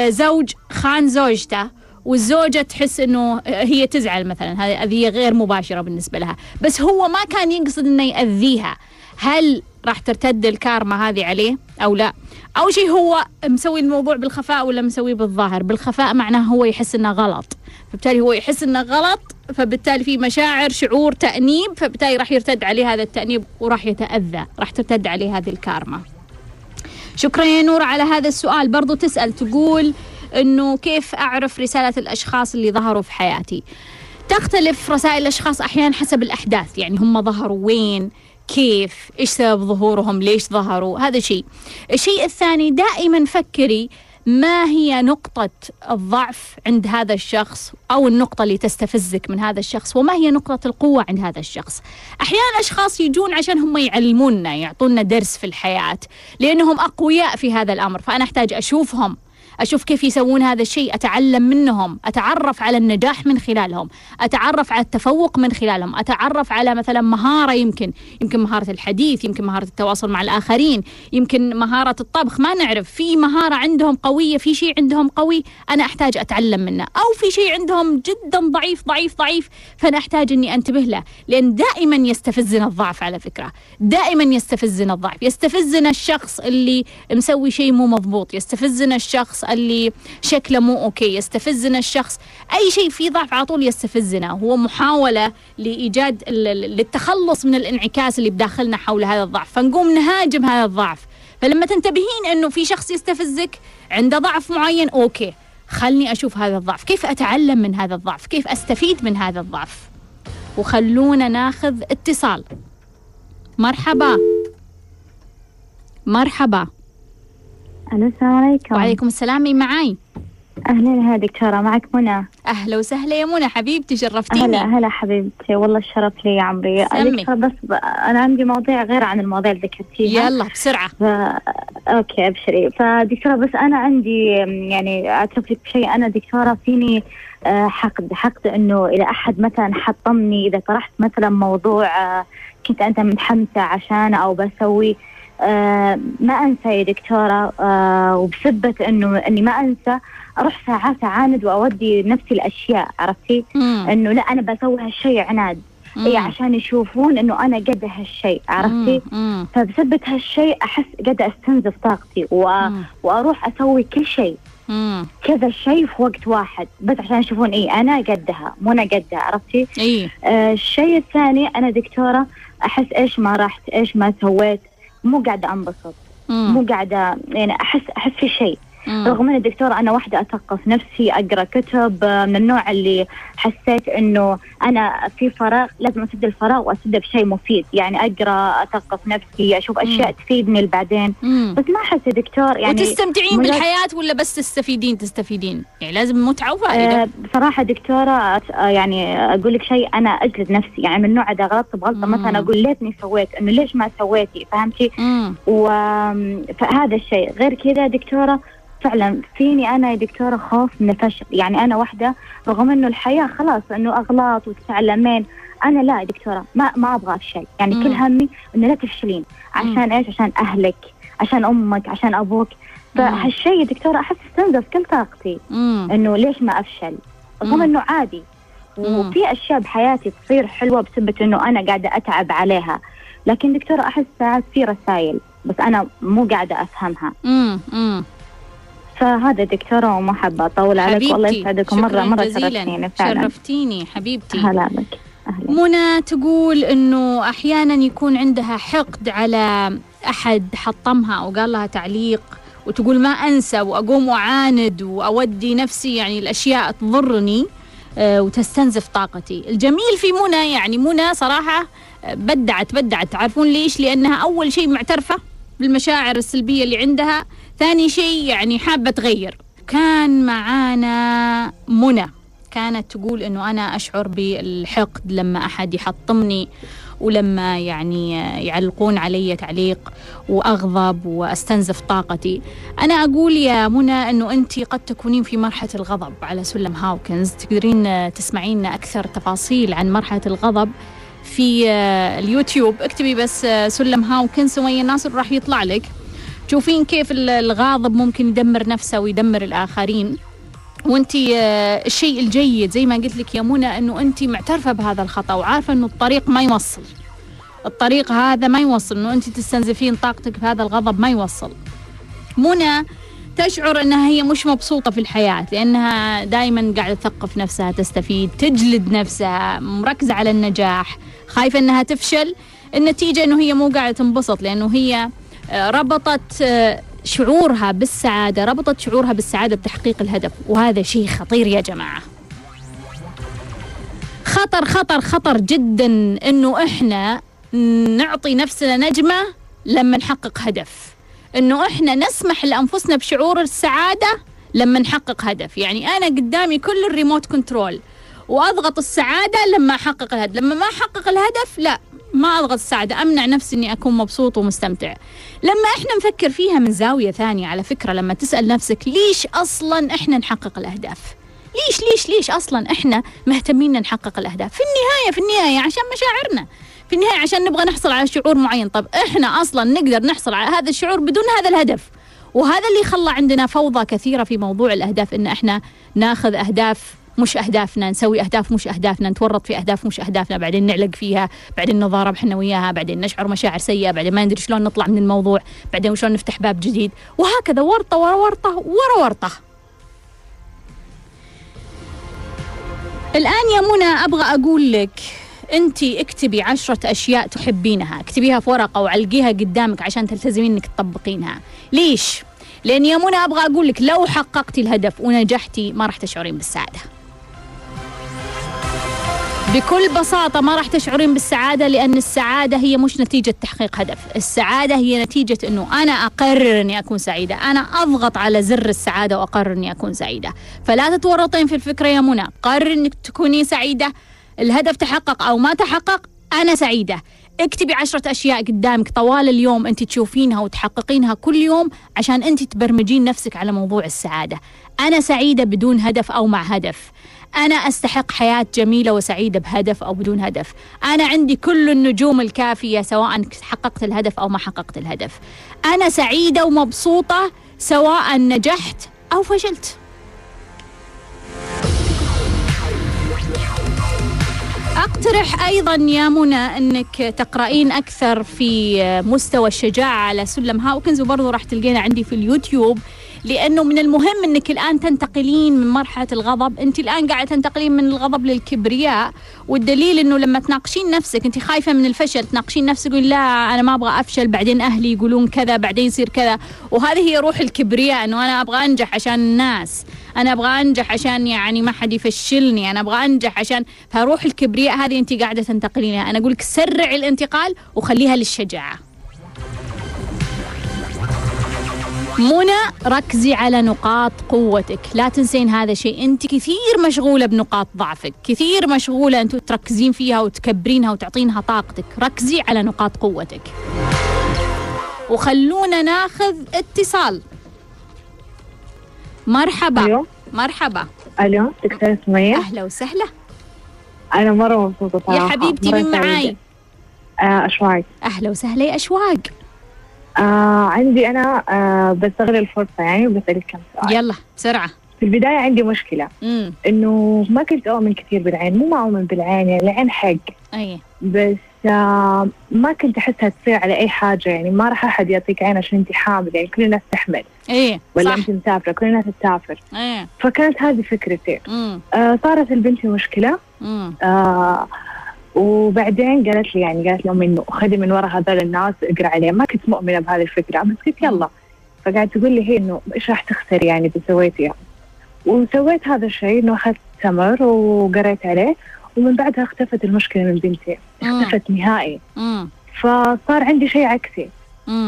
زوج خان زوجته والزوجة تحس إنه هي تزعل مثلا. هذه أذية غير مباشرة بالنسبة لها. بس هو ما كان يقصد إنه يأذيها. هل راح ترتد الكارما هذه عليه أو لا؟ أول شيء هو مسوي الموضوع بالخفاء ولا مسويه بالظاهر؟ بالخفاء معناه هو يحس إنه غلط. فبالتالي هو يحس إنه غلط فبالتالي في مشاعر شعور تأنيب فبالتالي راح يرتد عليه هذا التأنيب وراح يتأذى راح ترتد عليه هذه الكارما. شكرا يا نور على هذا السؤال. برضو تسأل تقول إنه كيف أعرف رسالة الأشخاص اللي ظهروا في حياتي؟ تختلف رسائل الأشخاص أحيانا حسب الأحداث يعني هم ظهروا وين كيف إيش سبب ظهورهم ليش ظهروا هذا شيء. الشيء الثاني دائما فكري ما هي نقطة الضعف عند هذا الشخص أو النقطة اللي تستفزك من هذا الشخص؟ وما هي نقطة القوة عند هذا الشخص؟ أحيانا أشخاص يجون عشان هم يعلمونا يعطونا درس في الحياة لأنهم أقوياء في هذا الأمر فأنا أحتاج أشوفهم. أشوف كيف يسوون هذا الشيء أتعلم منهم أتعرف على النجاح من خلالهم أتعرف على التفوق من خلالهم أتعرف على مثلا مهارة يمكن يمكن مهارة الحديث يمكن مهارة التواصل مع الآخرين يمكن مهارة الطبخ ما نعرف في مهارة عندهم قوية في شيء عندهم قوي أنا أحتاج أتعلم منه أو في شيء عندهم جدا ضعيف ضعيف ضعيف فأنا أحتاج أني أنتبه له لأن دائما يستفزنا الضعف على فكرة دائما يستفزنا الضعف يستفزنا الشخص اللي مسوي شيء مو مضبوط يستفزنا الشخص اللي شكله مو أوكي يستفزنا الشخص. أي شيء فيه ضعف على طول يستفزنا. هو محاولة لإيجاد للتخلص من الانعكاس اللي بداخلنا حول هذا الضعف. فنقوم نهاجم هذا الضعف. فلما تنتبهين إنه في شخص يستفزك عنده ضعف معين أوكي. خلني أشوف هذا الضعف. كيف أتعلم من هذا الضعف؟ كيف أستفيد من هذا الضعف؟ وخلونا ناخذ اتصال. مرحبا. مرحبا. ألو السلام عليكم. وعليكم السلام مين معاي؟ أهلا دكتورة معك منى. أهلا وسهلا يا منى حبيبتي شرفتيني. هلا هلا حبيبتي والله الشرف لي يا عمري. سمي. دكتورة بس ب... أنا عندي مواضيع غير عن المواضيع اللي ذكرتيها. يلا بسرعة. ف... أوكي أبشري. فدكتورة بس أنا عندي يعني اعترف لك بشيء أنا دكتورة فيني آه، حقد. حقد إنه إذا أحد مثلا حطمني إذا طرحت مثلا موضوع آه، كنت أنت متحمسة عشانه أو بسوي آه، ما أنسى يا دكتورة آه، إنه إني ما أنسى أروح ساعات أعاند وأودي نفسي الأشياء عرفتي؟ إنه لا أنا بسوي هالشيء عناد مم. اي عشان يشوفون إنه أنا قد هالشيء عرفتي؟ فبسبة هالشيء أحس قد أستنزف طاقتي و... وأروح أسوي كل شيء. كذا الشيء في وقت واحد بس عشان يشوفون اي أنا قدها مو أنا قدها عرفتي؟ اي آه الشيء الثاني أنا دكتورة أحس إيش ما رحت إيش ما سويت مو قاعدة أنبسط مم. مو قاعدة يعني أحس أحس في شيء مم. رغم اني دكتورة أنا واحدة أثقف نفسي أقرأ كتب آه، من النوع اللي حسيت إنه أنا في فراغ لازم أسد الفراغ واسده بشيء مفيد يعني أقرأ أثقف نفسي أشوف أشياء تفيدني لبعدين مم. بس ما أحس يا دكتور يعني وتستمتعين مجرد- بالحياة ولا بس تستفيدين تستفيدين يعني لازم متعة وفائدة آه بصراحة دكتورة أت- آه يعني أقول لك شيء أنا أجلد نفسي يعني من نوع إذا غلطت بغلطة مم. مثلا أقول ليتني سويت إنه ليش ما سويتي فهمتي؟ مم. و فهذا الشيء غير كذا دكتورة فعلا فيني أنا يا دكتورة خوف من الفشل. يعني أنا واحدة رغم إنه الحياة خلاص إنه أغلاط وتتعلمين. أنا لا يا دكتورة ما ما أبغى أفشل يعني مم. كل همي إنه لا تفشلين. عشان إيش؟ عشان أهلك عشان أمك عشان أبوك. فهالشيء يا دكتورة أحس استنزف كل طاقتي. إنه ليش ما أفشل. رغم إنه عادي. وفي أشياء بحياتي تصير حلوة بسبب إنه أنا قاعدة أتعب عليها. لكن دكتورة أحس ساعات في رسائل بس أنا مو قاعدة أفهمها. مم. فهذا دكتورة وما حابه اطول عليك والله حبيبتي يسعدكم مره شكراً مرة جزيلاً. شرفتيني فعلا. شرفتيني حبيبتي. هلا بك أهلا. منى تقول إنه أحيانا يكون عندها حقد على أحد حطمها أو قال لها تعليق وتقول ما أنسى وأقوم واعاند وأودي نفسي يعني الأشياء تضرني آه، وتستنزف طاقتي. الجميل في منى يعني منى صراحة آه، بدعت بدعت. تعرفون ليش؟ لأنها أول شيء معترفة بالمشاعر السلبية اللي عندها ثاني شيء يعني حابة تغير. كان معانا منى. كانت تقول إنه أنا أشعر بالحقد لما أحد يحطمني ولما يعني يعلقون علي تعليق وأغضب وأستنزف طاقتي. أنا أقول يا منى إنه أنت قد تكونين في مرحلة الغضب على سلم هاوكنز. تقدرين تسمعين أكثر تفاصيل عن مرحلة الغضب في اليوتيوب. اكتبي بس سلم هاوكنز سمية الناصر راح يطلع لك. تشوفين كيف الغاضب ممكن يدمر نفسه ويدمر الآخرين. وأنت الشيء الجيد زي ما قلت لك يا منى إنه أنت معترفة بهذا الخطأ وعارفة إنه الطريق ما يوصل. الطريق هذا ما يوصل إنه أنت تستنزفين طاقتك بهذا الغضب ما يوصل. منى تشعر إنها هي مش مبسوطة في الحياة لأنها دائما قاعدة تثقف نفسها تستفيد تجلد نفسها مركزة على النجاح خايفة إنها تفشل. النتيجة إنه هي مو قاعدة تنبسط لأنه هي ربطت شعورها بالسعادة ربطت شعورها بالسعادة بتحقيق الهدف. وهذا شيء خطير يا جماعة. خطر خطر خطر جدا إنه إحنا نعطي نفسنا نجمة لما نحقق هدف. إنه إحنا نسمح لأنفسنا بشعور السعادة لما نحقق هدف. يعني أنا قدامي كل الريموت كنترول وأضغط السعادة لما أحقق الهدف. لما ما أحقق الهدف لا. ما اضغط السعادة أمنع نفسي إني أكون مبسوط ومستمتع. لما إحنا نفكر فيها من زاوية ثانية على فكرة لما تسأل نفسك ليش أصلا إحنا نحقق الأهداف؟ ليش ليش ليش أصلا إحنا مهتمين نحقق الأهداف؟ في النهاية في النهاية عشان مشاعرنا. في النهاية عشان نبغى نحصل على شعور معين. طب إحنا أصلا نقدر نحصل على هذا الشعور بدون هذا الهدف؟ وهذا اللي خلى عندنا فوضى كثيرة في موضوع الأهداف إن إحنا ناخذ أهداف مش أهدافنا نسوي أهداف مش أهدافنا نتورط في أهداف مش أهدافنا بعدين نعلق فيها بعدين نضارب إحنا وياها بعدين نشعر مشاعر سيئة بعدين ما ندري شلون نطلع من الموضوع بعدين شلون نفتح باب جديد. وهكذا ورطة ورا ورطة ورا ورطة. الآن يا منى أبغى أقول لك أنت اكتبي عشرة أشياء تحبينها. اكتبيها في ورقة وعلقيها قدامك عشان تلتزمين أنك تطبقينها. ليش؟ لأن يا منى أبغى أقول لك لو حققتي الهدف ونجحتي ما راح تشعرين بالسعادة. بكل بساطة ما راح تشعرين بالسعادة لأن السعادة هي مش نتيجة تحقيق هدف. السعادة هي نتيجة أنه أنا أقرر أني أكون سعيدة. أنا أضغط على زر السعادة وأقرر أني أكون سعيدة. فلا تتورطين في الفكرة يا منى. قرر أنك تكوني سعيدة. الهدف تحقق أو ما تحقق أنا سعيدة. اكتبي عشرة أشياء قدامك طوال اليوم أنت تشوفينها وتحققينها كل يوم عشان أنت تبرمجين نفسك على موضوع السعادة. أنا سعيدة بدون هدف أو مع هدف. أنا أستحق حياة جميلة وسعيدة بهدف أو بدون هدف. أنا عندي كل النجوم الكافية سواء حققت الهدف أو ما حققت الهدف. أنا سعيدة ومبسوطة سواء نجحت أو فشلت. أقترح أيضا يا منى أنك تقرأين أكثر في مستوى الشجاعة على سلم هاوكنز وبرضه راح تلقينا عندي في اليوتيوب. لأنه من المهم إنك الآن تنتقلين من مرحلة الغضب. أنت الآن قاعدة تنتقلين من الغضب للكبرياء. والدليل إنه لما تناقشين نفسك أنت خايفة من الفشل. تناقشين نفسك لا أنا ما أبغى أفشل. بعدين أهلي يقولون كذا بعدين يصير كذا. وهذه هي روح الكبرياء إنه أنا أبغى أنجح عشان الناس. أنا أبغى أنجح عشان يعني ما حد يفشلني. أنا أبغى أنجح عشان فروح الكبرياء هذه أنت قاعدة تنتقلينها. أنا أقول لك سرع الانتقال وخليها للشجاعة. منى ركزي على نقاط قوتك. لا تنسين هذا الشيء أنت كثير مشغولة بنقاط ضعفك. كثير مشغولة انت تركزين فيها وتكبرينها وتعطينها طاقتك. ركزي على نقاط قوتك. وخلونا ناخذ اتصال. مرحبا. أيوه. مرحبا. ألو دكتورة سمية؟ أهلا وسهلا. أنا مرة مبسوطة يا حبيبتي من معاي. آه أشواق. أهلا وسهلا يا أشواق. آه عندي أنا آه بستغل الفرصة يعني وبسألك كم سؤال. يلا بسرعة. في البداية عندي مشكلة. امم إنه ما كنت أؤمن كثير بالعين مو ما أؤمن بالعين يعني العين حق. أي. بس آه ما كنت أحسها تصير على أي حاجة يعني ما راح أحد يعطيك عين عشان أنت حامل يعني كل الناس تحمل. إيه ولا أنت مسافرة كل الناس تسافر. فكانت هذه فكرتي. آه صارت لبنتي مشكلة. آه وبعدين قالت لي يعني قالت أمي إنه خذي من ورا هذول الناس اقرأ عليه ما كنت مؤمنة بهذه الفكرة. بس قلت يلا. فقاعد تقول لي هي إنه إيش راح تخسري يعني إذا سويتيها وسويت هذا الشيء إنه أخذت تمر وقريت عليه. ومن بعدها اختفت المشكلة من بنتي. اختفت نهائي. فصار عندي شيء عكسي.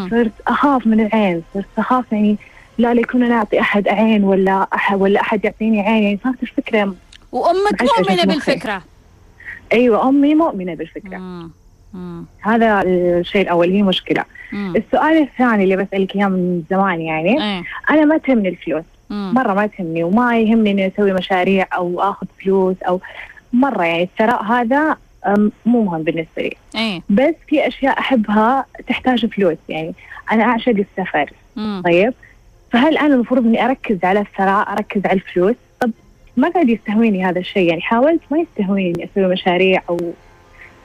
صرت أخاف من العين. صرت أخاف يعني لا ليكون أنا أعطي أحد عين ولا احد ولا أحد يعطيني عين. يعني صارت الفكرة وأمك مؤمنة. بالفكرة. أيوه أمي مؤمنة بالفكرة مم. مم. هذا الشيء الأول هي مشكلة مم. السؤال الثاني اللي بسألك إياه من زمان يعني إيه أنا ما تهمني الفلوس مم. مرة ما تهمني وما يهمني إني أسوي مشاريع أو آخذ فلوس أو مرة يعني الثراء هذا مو مهم بالنسبة لي إيه بس في أشياء أحبها تحتاج فلوس يعني أنا أعشق السفر مم. طيب فهل أنا المفروض إني أركز على الثراء أركز على الفلوس ما قاعد يستهويني هذا الشيء يعني حاولت ما يستهويني اني أسوي مشاريع أو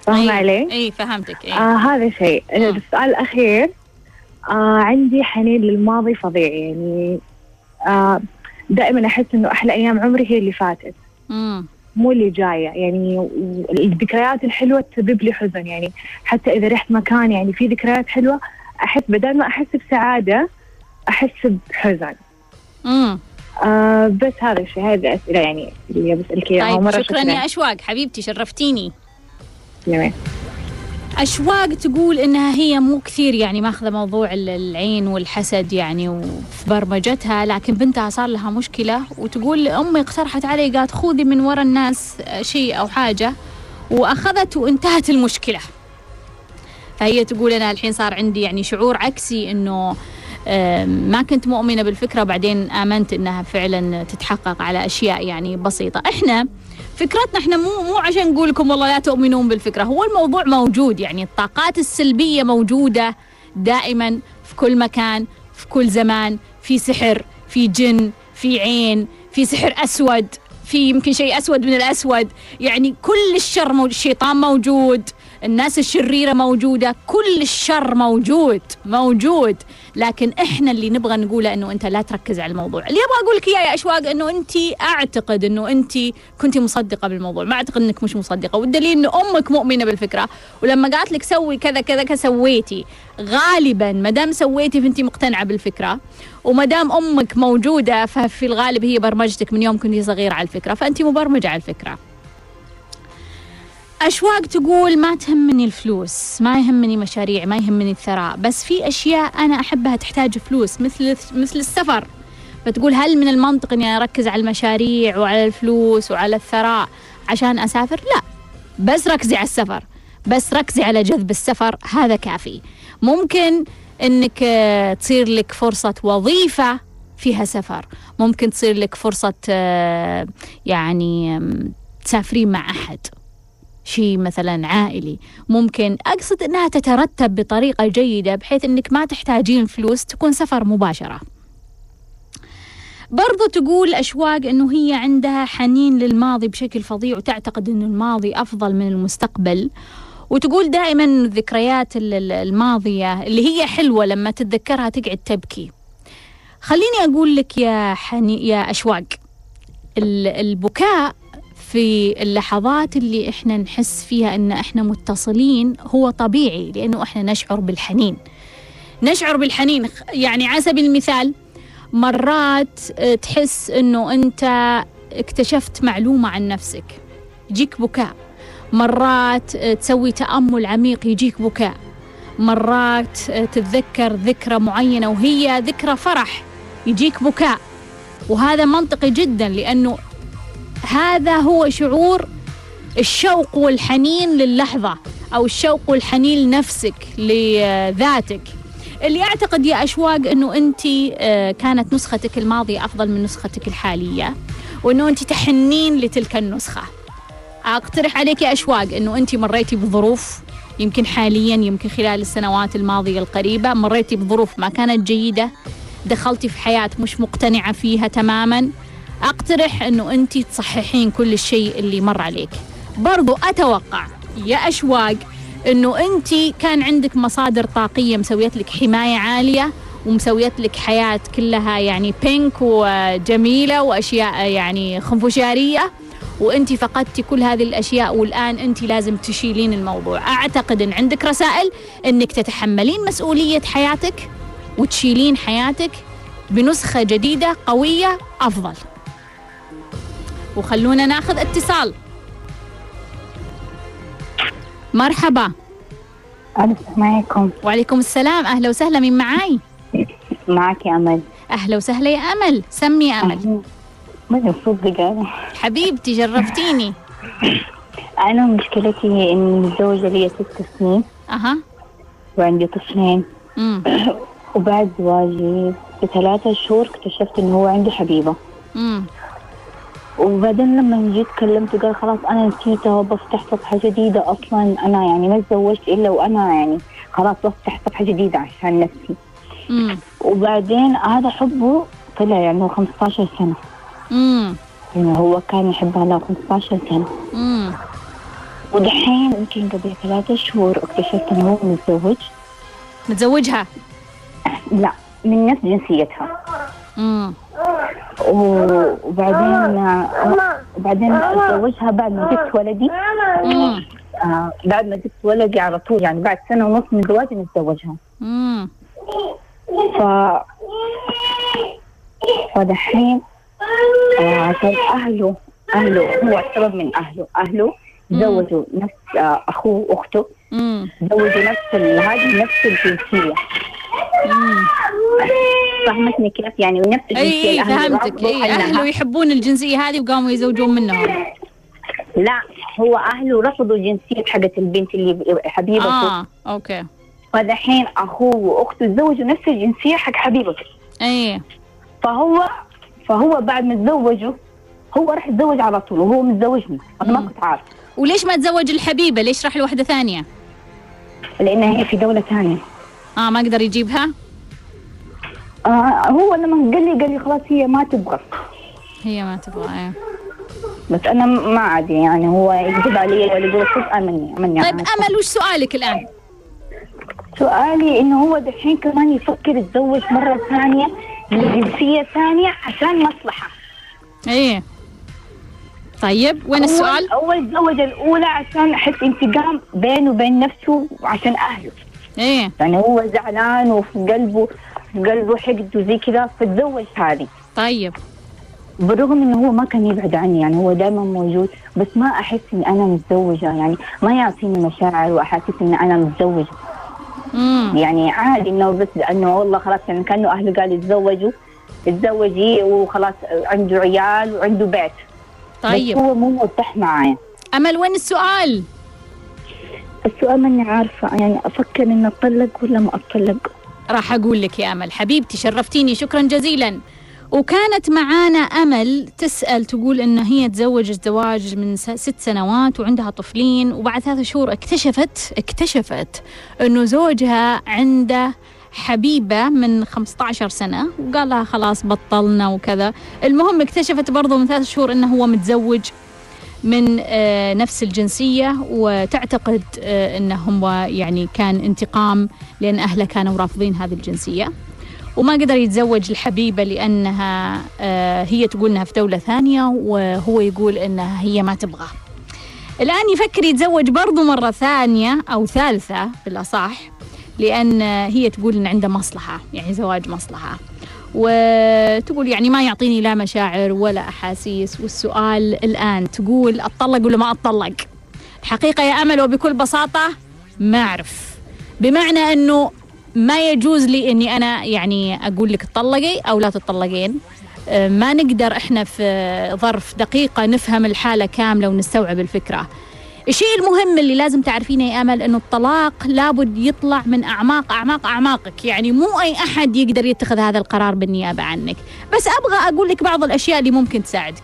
فاهمه أيوة. علي؟ إيه فهمتك إيه آه هذا شيء مم. السؤال الأخير آه عندي حنين للماضي فظيع يعني آه دائما أحس إنه أحلى أيام عمري هي اللي فاتت مم. مو اللي جاية يعني الذكريات الحلوة تسبب لي حزن يعني حتى إذا رحت مكان يعني في ذكريات حلوة أحس بدل ما أحس بسعادة أحس بحزن مم. آه بس هذا الشيء هذه الأسئلة يعني اللي بسألك إياها طيب ومرة شكرا. يا أشواق. حبيبتي شرفتيني. شكرا أشواق تقول إنها هي مو كثير يعني ماخذة موضوع ال- العين والحسد يعني وفي برمجتها لكن بنتها صار لها مشكلة. وتقول أمي اقترحت علي قالت خذي من ورا الناس شيء أو حاجة. وأخذت وانتهت المشكلة. فهي تقول أنا الحين صار عندي يعني شعور عكسي إنه ما كنت مؤمنة بالفكرة بعدين آمنت إنها فعلا تتحقق على أشياء يعني بسيطة. إحنا فكرتنا إحنا مو مو عشان نقول لكم والله لا تؤمنون بالفكرة هو الموضوع موجود. يعني الطاقات السلبية موجودة دائما في كل مكان في كل زمان في سحر في جن في عين في سحر أسود في يمكن شيء أسود من الأسود. يعني كل الشر موجود الشيطان موجود الناس الشريرة موجودة كل الشر موجود موجود. لكن إحنا اللي نبغى نقوله إنه أنت لا تركز على الموضوع. اللي أبغى أقول لك اياه يا أشواق إنه أنت أعتقد إنه أنت كنت مصدقة بالموضوع. ما أعتقد إنك مش مصدقة. والدليل إنه أمك مؤمنة بالفكرة. ولما قالت لك سوي كذا كذا كذا سويتي. غالبا ما دام سويتي فأنت مقتنعة بالفكرة. وما دام أمك موجودة ففي الغالب هي برمجتك من يوم كنتي صغيرة على الفكرة. فأنت مبرمجة على الفكرة. أشواق تقول ما تهمني الفلوس ما يهمني مشاريع ما يهمني الثراء بس في أشياء أنا أحبها تحتاج فلوس مثل مثل السفر. فتقول هل من المنطق أني أركز على المشاريع وعلى الفلوس وعلى الثراء عشان أسافر؟ لا بس ركزي على السفر بس ركزي على جذب السفر هذا كافي. ممكن أنك آه، تصير لك فرصة وظيفة فيها سفر ممكن تصير لك فرصة آه، يعني تسافرين مع أحد. شيء مثلا عائلي. ممكن أقصد أنها تترتب بطريقة جيدة بحيث أنك ما تحتاجين فلوس تكون سفر مباشرة. برضو تقول أشواق أنه هي عندها حنين للماضي بشكل فظيع وتعتقد أن الماضي أفضل من المستقبل. وتقول دائما الذكريات ال- ال- الماضية اللي هي حلوة لما تتذكرها تقعد تبكي. خليني أقول لك يا حني يا أشواق ال- البكاء في اللحظات اللي إحنا نحس فيها إن إحنا متصلين هو طبيعي لأنه إحنا نشعر بالحنين. نشعر بالحنين. يعني على سبيل المثال مرات آه، تحس إنه أنت اكتشفت معلومة عن نفسك. يجيك بكاء. مرات آه، تسوي تأمل عميق يجيك بكاء. مرات آه، تتذكر ذكرى معينة وهي ذكرى فرح يجيك بكاء. وهذا منطقي جدا لأنه هذا هو شعور الشوق والحنين للحظة أو الشوق والحنين لنفسك لذاتك. اللي أعتقد يا أشواق أنه أنت آه، كانت نسختك الماضية أفضل من نسختك الحالية وأنه أنت تحنين لتلك النسخة. أقترح عليك يا أشواق أنه أنت مريتي بظروف يمكن حاليا يمكن خلال السنوات الماضية القريبة مريتي بظروف ما كانت جيدة دخلتي في حياة مش مقتنعة فيها تماما. أقترح أنه أنت تصححين كل الشيء اللي مر عليك. برضو أتوقع يا أشواق أنه أنت كان عندك مصادر طاقية مسويت لك حماية عالية ومسويت لك حياة كلها يعني بينك وجميلة وأشياء يعني خنفشارية وأنت فقدتي كل هذه الأشياء والآن أنت لازم تشيلين الموضوع. أعتقد أن عندك رسائل أنك تتحملين مسؤولية حياتك وتشيلين حياتك بنسخة جديدة قوية أفضل. وخلونا ناخذ اتصال. مرحبا. السلام عليكم. وعليكم السلام. أهلا وسهلا. من معاي؟ معك يا أمل. أهلا وسهلا يا أمل. سمي أمل. ما المفروض أنا حبيبتي جرفتيني أنا مشكلتي إني متزوجة لي ست سنين. أها. وعندي طفلين. امم وبعد زواجي بثلاثة شهور اكتشفت إنه هو عنده حبيبة. امم وبعدين لما جيت كلمته قال خلاص أنا نسيته وبفتح صفحة جديدة أصلا. أنا يعني ما تزوجت إلا وأنا يعني خلاص بفتح صفحة جديدة عشان نفسي. امم وبعدين هذا حبه طلع يعني هو 15 سنة. امم يعني هو كان يحبها له 15 سنة. امم ودحين يمكن قبل ثلاثة شهور اكتشفت إنه هو متزوج. متزوجها؟ لا من نفس جنسيتها. امم وبعدين وبعدين تزوجها بعد ما جبت ولدي. آه بعد ما جبت ولدي على طول يعني بعد سنة ونص من زواجي نتزوجها. امم ف فدحين آه عشان أهله أهله هو السبب من أهله. أهله زوجوا نفس آه أخوه وأخته امم زوجوا نفس هذه نفس الجنسية. فهمتني كيف يعني؟ ونفس أي الجنسية أي فهمتك. أي. أهله يحبون الجنسية هذه وقاموا يزوجون منهم. لا هو أهله رفضوا جنسية حقت البنت اللي حبيبته. آه أوكي. فدحين أخوه وأخته تزوجوا نفس الجنسية حق حبيبته. أي. فهو فهو بعد ما تزوجوا هو راح يتزوج على طول وهو متزوجني أنا ما. كنت عارف. وليش ما تزوج الحبيبة؟ ليش راح لواحده ثانية؟ لأنها هي في دولة ثانية. آه ما قدر يجيبها؟ آه هو لما قال لي قال لي خلاص هي ما تبغى. هي ما تبغى إيه. بس أنا ما عادي يعني هو يكذب علي ولا يقول صدق آمني آمني طيب. أمل وش سؤالك الآن؟ سؤالي إنه هو دحين كمان يفكر يتزوج مرة ثانية من جنسية ثانية عشان مصلحة. إيه. طيب وين أول- السؤال؟ أول تزوج الأولى عشان أحس انتقام بينه وبين نفسه وعشان أهله. إيه. يعني هو زعلان وفي قلبه في قلبه حقد وزي كذا فتزوج هذه. طيب. بالرغم إنه هو ما كان يبعد عني يعني هو دائما موجود بس ما أحس إني أنا متزوجة. يعني ما يعطيني مشاعر واحاسيس إني أنا متزوجة. امم يعني عادي إنه بس إنه والله خلاص يعني كأنه أهله قالوا يتزوجوا اتزوجي وخلاص عنده عيال وعنده بيت. طيب. بس هو مو مرتاح معايا. أمل وين السؤال؟ السؤال ماني عارفة يعني أفكر إني أطلق ولا ما أطلق. راح أقول لك يا أمل. حبيبتي شرفتيني. شكرا جزيلا. وكانت معانا أمل تسأل تقول إن هي تزوجت زواج من ست سنوات وعندها طفلين وبعد ثلاث شهور اكتشفت اكتشفت إنه زوجها عنده حبيبة من 15 سنة. وقال لها خلاص بطلنا وكذا. المهم اكتشفت برضو من ثلاث شهور إنه هو متزوج من آه، نفس الجنسية وتعتقد آه، هو يعني كان انتقام لأن أهله كانوا رافضين هذه الجنسية. وما قدر يتزوج الحبيبة لأنها آه، هي تقول أنها في دولة ثانية وهو يقول أنها هي ما تبغى. الآن يفكر يتزوج برضو مرة ثانية أو ثالثة بالأصح لأن هي تقول أن عنده مصلحة يعني زواج مصلحة. وتقول يعني ما يعطيني لا مشاعر ولا أحاسيس. والسؤال الآن تقول أتطلق ولا ما أتطلق؟ الحقيقة يا أمل وبكل بساطة ما أعرف. بمعنى أنه ما يجوز لي أني أنا يعني أقول لك تطلقي أو لا تطلقين. أه، ما نقدر إحنا في ظرف دقيقة نفهم الحالة كاملة ونستوعب الفكرة. الشيء المهم اللي لازم تعرفينه يا آمل إنه الطلاق لابد يطلع من أعماق أعماق أعماقك. يعني مو أي أحد يقدر يتخذ هذا القرار بالنيابة عنك. بس أبغى أقول لك بعض الأشياء اللي ممكن تساعدك.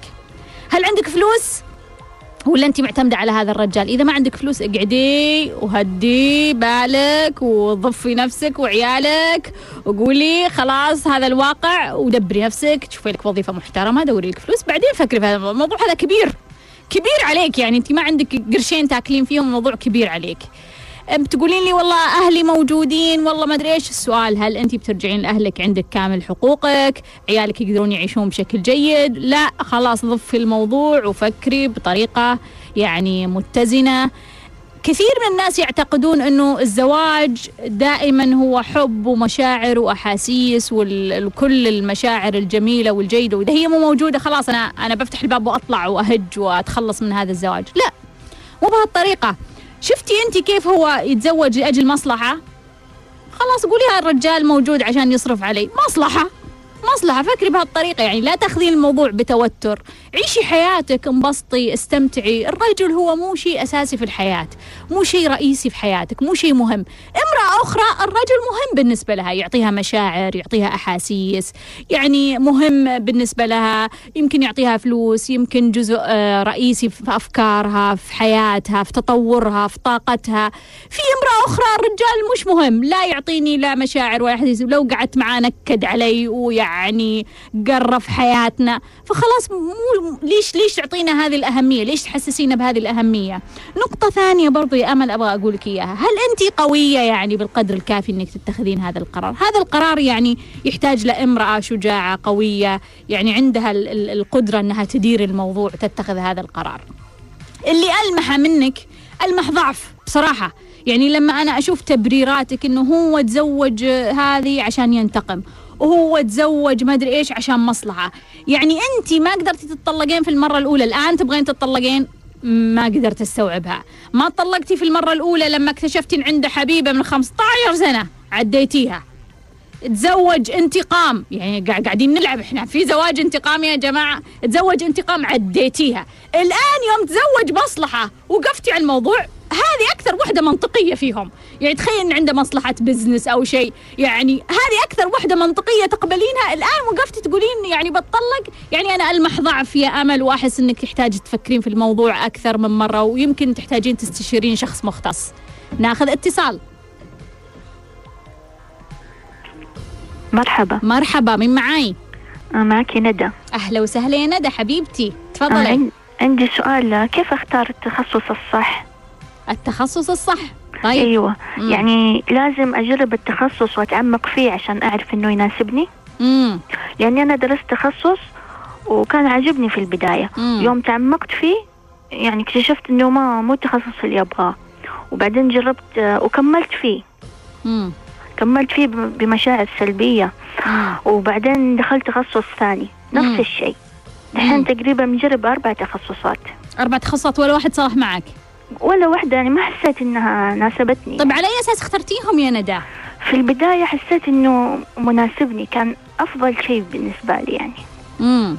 هل عندك فلوس؟ ولا أنت معتمدة على هذا الرجال؟ إذا ما عندك فلوس اقعدي وهدي بالك وضفي نفسك وعيالك وقولي خلاص هذا الواقع ودبري نفسك تشوفي لك وظيفة محترمة دوري لك فلوس بعدين فكري في هذا الموضوع. هذا كبير. كبير عليك يعني أنت ما عندك قرشين تاكلين فيهم الموضوع كبير عليك. بتقولين لي والله أهلي موجودين والله ما أدري إيش السؤال. هل أنت بترجعين لأهلك عندك كامل حقوقك؟ عيالك يقدرون يعيشون بشكل جيد؟ لا خلاص ضفي الموضوع وفكري بطريقة يعني متزنة. كثير من الناس يعتقدون إنه الزواج دائما هو حب ومشاعر وأحاسيس وكل المشاعر الجميلة والجيدة وإذا هي مو موجودة خلاص أنا أنا بفتح الباب وأطلع وأهج وأتخلص من هذا الزواج. لا مو بهالطريقة. شفتي أنت كيف هو يتزوج لأجل مصلحة؟ خلاص قولي الرجال موجود عشان يصرف علي مصلحة مصلحة. فكري بهالطريقة يعني لا تاخذين الموضوع بتوتر. عيشي حياتك انبسطي استمتعي. الرجل هو مو شيء أساسي في الحياة مو شيء رئيسي في حياتك مو شيء مهم. امرأة أخرى الرجل مهم بالنسبة لها يعطيها مشاعر يعطيها أحاسيس يعني مهم بالنسبة لها. يمكن يعطيها فلوس يمكن جزء آه، رئيسي في أفكارها في حياتها في تطورها في طاقتها. في امرأة أخرى الرجال مش مهم لا يعطيني لا مشاعر ولا أحاسيس. لو قعدت معاه نكد علي ويعني يعني قرف حياتنا فخلاص مو ليش ليش تعطينا هذه الأهمية؟ ليش تحسسينا بهذه الأهمية؟ نقطة ثانية برضو يا أمل أبغى أقول لك إياها. هل أنت قوية يعني بالقدر الكافي أنك تتخذين هذا القرار؟ هذا القرار يعني يحتاج لامرأة شجاعة قوية يعني عندها القدرة أنها تدير الموضوع تتخذ هذا القرار. اللي ألمح منك ألمح ضعف بصراحة. يعني لما أنا أشوف تبريراتك أنه هو تزوج هذه عشان ينتقم وهو تزوج ما أدري إيش عشان مصلحة. يعني أنت ما قدرتي تتطلقين في المرة الأولى الآن تبغين تتطلقين؟ ما قدرت أستوعبها. ما طلقتي في المرة الأولى لما اكتشفتي عنده حبيبة من 15 سنة؟ عديتيها. تزوج انتقام. يعني قاعدين نلعب إحنا. في زواج انتقام يا جماعة؟ تزوج انتقام عديتيها. الآن يوم تزوج مصلحة. وقفتي على الموضوع؟ هذه أكثر وحدة منطقية فيهم. يعني تخيل إن عنده مصلحة بزنس أو شيء. يعني هذه أكثر وحدة منطقية تقبلينها الآن وقفتي تقولين يعني بتطلق. يعني أنا ألمح ضعف يا أمل وأحس إنك تحتاج تفكرين في الموضوع أكثر من مرة ويمكن تحتاجين تستشيرين شخص مختص. ناخذ اتصال. مرحبا. مرحبا من معاي؟ آه، معك ندى. أهلا وسهلا يا ندى حبيبتي. تفضلي. آه عندي سؤال كيف اختار التخصص الصح؟ التخصص الصح. طيب. أيوه. مم. يعني لازم أجرب التخصص وأتعمق فيه عشان أعرف إنه يناسبني. امم لأني أنا درست تخصص وكان عاجبني في البداية. مم. يوم تعمقت فيه يعني اكتشفت إنه ما مو التخصص اللي أبغاه. وبعدين جربت وكملت فيه. امم كملت فيه بمشاعر سلبية. مم. وبعدين دخلت تخصص ثاني. مم. نفس الشيء الحين تقريبا مجرب أربع تخصصات. أربع تخصصات ولا واحد صالح معك. ولا واحدة يعني ما حسيت إنها ناسبتني طيب على أي أساس اخترتيهم يا ندى؟ في البداية حسيت إنه مناسبني كان أفضل شيء بالنسبة لي يعني امم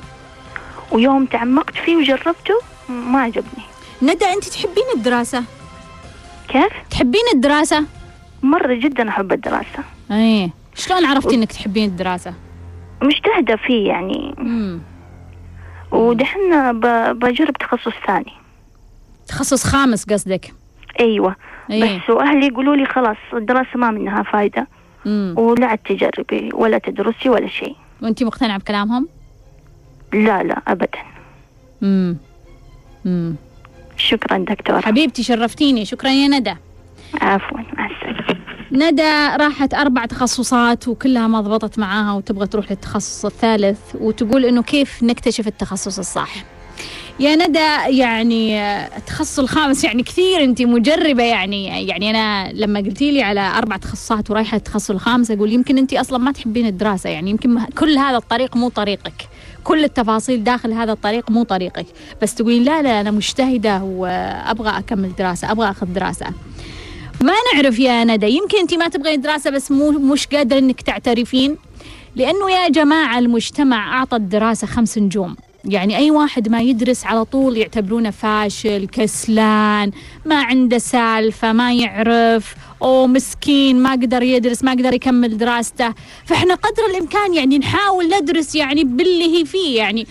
ويوم تعمقت فيه وجربته ما عجبني ندى أنت تحبين الدراسة؟ كيف؟ تحبين الدراسة؟ مرة جدا أحب الدراسة إيه شلون عرفتي إنك تحبين الدراسة؟ مجتهدة فيه يعني امم ودحين بجرب تخصص ثاني تخصص خامس قصدك؟ أيوة. إيه. بس وأهلي يقولوا لي خلاص الدراسة ما منها فايدة. امم ولا تجربي ولا تدرسي ولا شيء. وأنت مقتنعة بكلامهم؟ لا لا أبدا. امم امم شكرا دكتورة. حبيبتي شرفتيني. شكرا يا ندى. عفوا مع ندى راحت أربع تخصصات وكلها ما ضبطت معاها وتبغى تروح للتخصص الثالث وتقول إنه كيف نكتشف التخصص الصح. يا ندى يعني التخصص الخامس يعني كثير انت مجربة يعني يعني أنا لما قلتي لي على أربع تخصصات ورايحة التخصص الخامس أقول يمكن انت أصلا ما تحبين الدراسة يعني يمكن كل هذا الطريق مو طريقك. كل التفاصيل داخل هذا الطريق مو طريقك. بس تقولين لا لا أنا مجتهدة وأبغى أكمل دراسة أبغى أخذ دراسة. ما نعرف يا ندى يمكن انت ما تبغين دراسة بس مو مش قادرة إنك تعترفين؟ لأنه يا جماعة المجتمع اعطى الدراسه خمس نجوم. يعني أي واحد ما يدرس على طول يعتبرونه فاشل كسلان ما عنده سالفة ما يعرف أو مسكين ما قدر يدرس ما قدر يكمل دراسته. فإحنا قدر الإمكان يعني نحاول ندرس يعني باللي هي فيه. يعني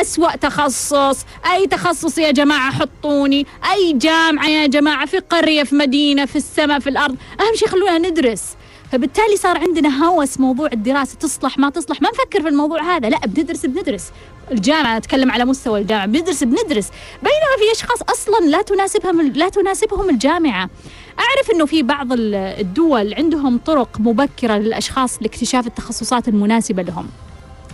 أسوأ تخصص أي تخصص يا جماعة حطوني أي جامعة يا جماعة في قرية في مدينة في السماء في الأرض أهم شيء خلونا ندرس. فبالتالي صار عندنا هوس موضوع الدراسة تصلح ما تصلح. ما نفكر في الموضوع هذا لا بندرس بندرس. الجامعة أتكلم على مستوى الجامعة. بندرس بندرس. بينما في أشخاص أصلا لا تناسبهم لا تناسبهم الجامعة. أعرف إنه في بعض ال- الدول عندهم طرق مبكرة للأشخاص لاكتشاف التخصصات المناسبة لهم.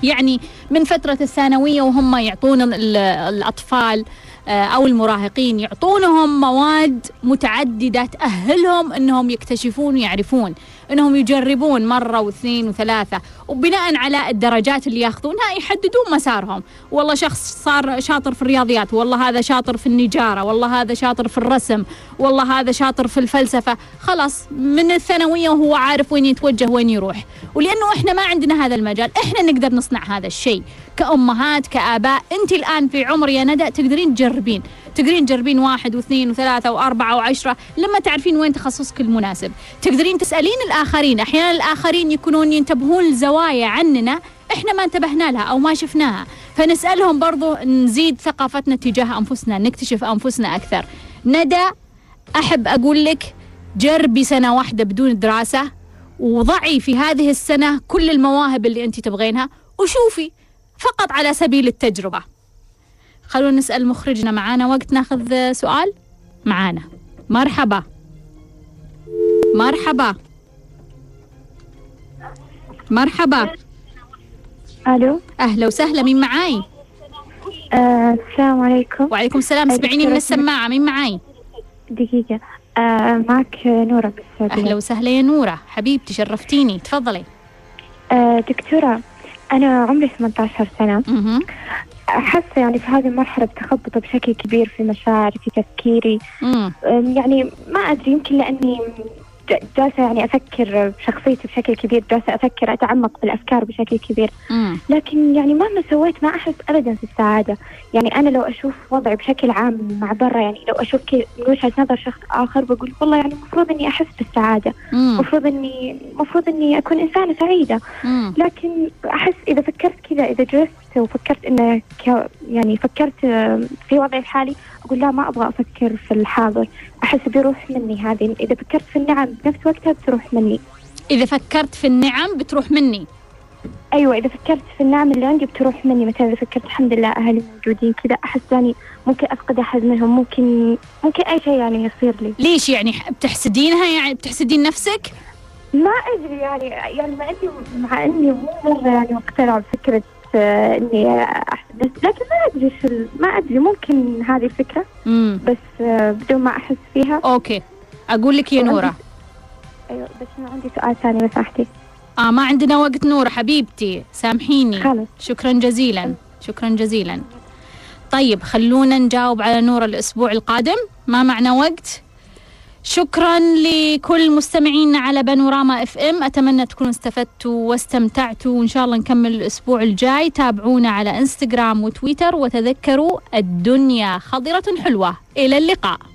يعني من فترة الثانوية وهم يعطون ال- الأطفال آه، أو المراهقين يعطونهم مواد متعددة تأهلهم أنهم يكتشفون ويعرفون. أنهم يجربون مرة واثنين وثلاثة وبناء على الدرجات اللي ياخذونها يحددون مسارهم. والله شخص صار شاطر في الرياضيات والله هذا شاطر في النجارة والله هذا شاطر في الرسم والله هذا شاطر في الفلسفة. خلاص من الثانوية وهو عارف وين يتوجه وين يروح. ولأنه إحنا ما عندنا هذا المجال إحنا نقدر نصنع هذا الشيء. كأمهات كآباء أنت الآن في عمر يا ندى تقدرين تجربين. تقدرين تجربين واحد واثنين وثلاثة وأربعة وعشرة لما تعرفين وين تخصصك المناسب. تقدرين تسألين الآخرين. أحيانا الآخرين يكونون ينتبهون لزوايا عننا إحنا ما انتبهنا لها أو ما شفناها. فنسألهم برضو نزيد ثقافتنا تجاه أنفسنا نكتشف أنفسنا أكثر. ندى أحب أقول لك جربي سنة واحدة بدون دراسة وضعي في هذه السنة كل المواهب اللي أنت تبغينها وشوفي فقط على سبيل التجربة. خلونا نسأل مخرجنا معانا وقت ناخذ سؤال. معانا. مرحبا. مرحبا. مرحبا. ألو. أهلا وسهلا. مين معاي؟ آه، السلام عليكم. وعليكم السلام. أي سمعيني من السماعة. مين معاي؟ دقيقة. آه، معك نورة من أهلا السعودية وسهلا يا نورة. حبيبتي شرفتيني. تفضلي. آه، دكتورة أنا عمري 18 سنة. أحس يعني في هذه المرحلة بتخبط بشكل كبير في مشاعري في تفكيري مم. يعني ما أدري يمكن لأني ج- جالسة يعني أفكر بشخصيتي بشكل كبير جالسة أفكر أتعمق بالأفكار بشكل كبير مم. لكن يعني مهما سويت ما أحس أبدا في السعادة يعني أنا لو أشوف وضعي بشكل عام مع برا يعني لو أشوف كي- من وجهة نظر شخص آخر بقول والله يعني المفروض إني أحس بالسعادة مم. المفروض إني المفروض إني أكون إنسانة سعيدة مم. لكن أحس إذا فكرت كذا إذا جلست وفكرت إنه ك- يعني فكرت آه، في وضعي الحالي أقول لا ما أبغى أفكر في الحاضر. أحس بيروح مني هذه. إذا فكرت في النعم بنفس وقتها بتروح مني. إذا فكرت في النعم بتروح مني. أيوه إذا فكرت في النعم اللي عندي بتروح مني. مثلا إذا فكرت الحمد لله أهلي موجودين كذا أحس يعني ممكن أفقد أحد منهم. ممكن ممكن أي شيء يعني يصير لي. ليش يعني؟ بتحسدينها يعني؟ بتحسدين نفسك؟ ما أدري يعني. يعني مع اني مع إني مو مره يعني مقتنعة بفكرة إني نفسي لكن ما أدري شو ما أدري ممكن هذه الفكرة امم بس بدون ما أحس فيها. أوكي. أقول لك يا نورة. أيوه بس أنا عندي سؤال ثاني لو سمحتي آه ما عندنا وقت نورة حبيبتي. سامحيني. خلاص. شكرا جزيلا. شكرا جزيلا. طيب خلونا نجاوب على نور الأسبوع القادم. ما معنا وقت؟ شكرا لكل مستمعينا على بانوراما إف إم. أتمنى تكونوا استفدتوا واستمتعتوا وإن شاء الله نكمل الأسبوع الجاي. تابعونا على إنستغرام وتويتر وتذكروا الدنيا خضرة حلوة. إلى اللقاء.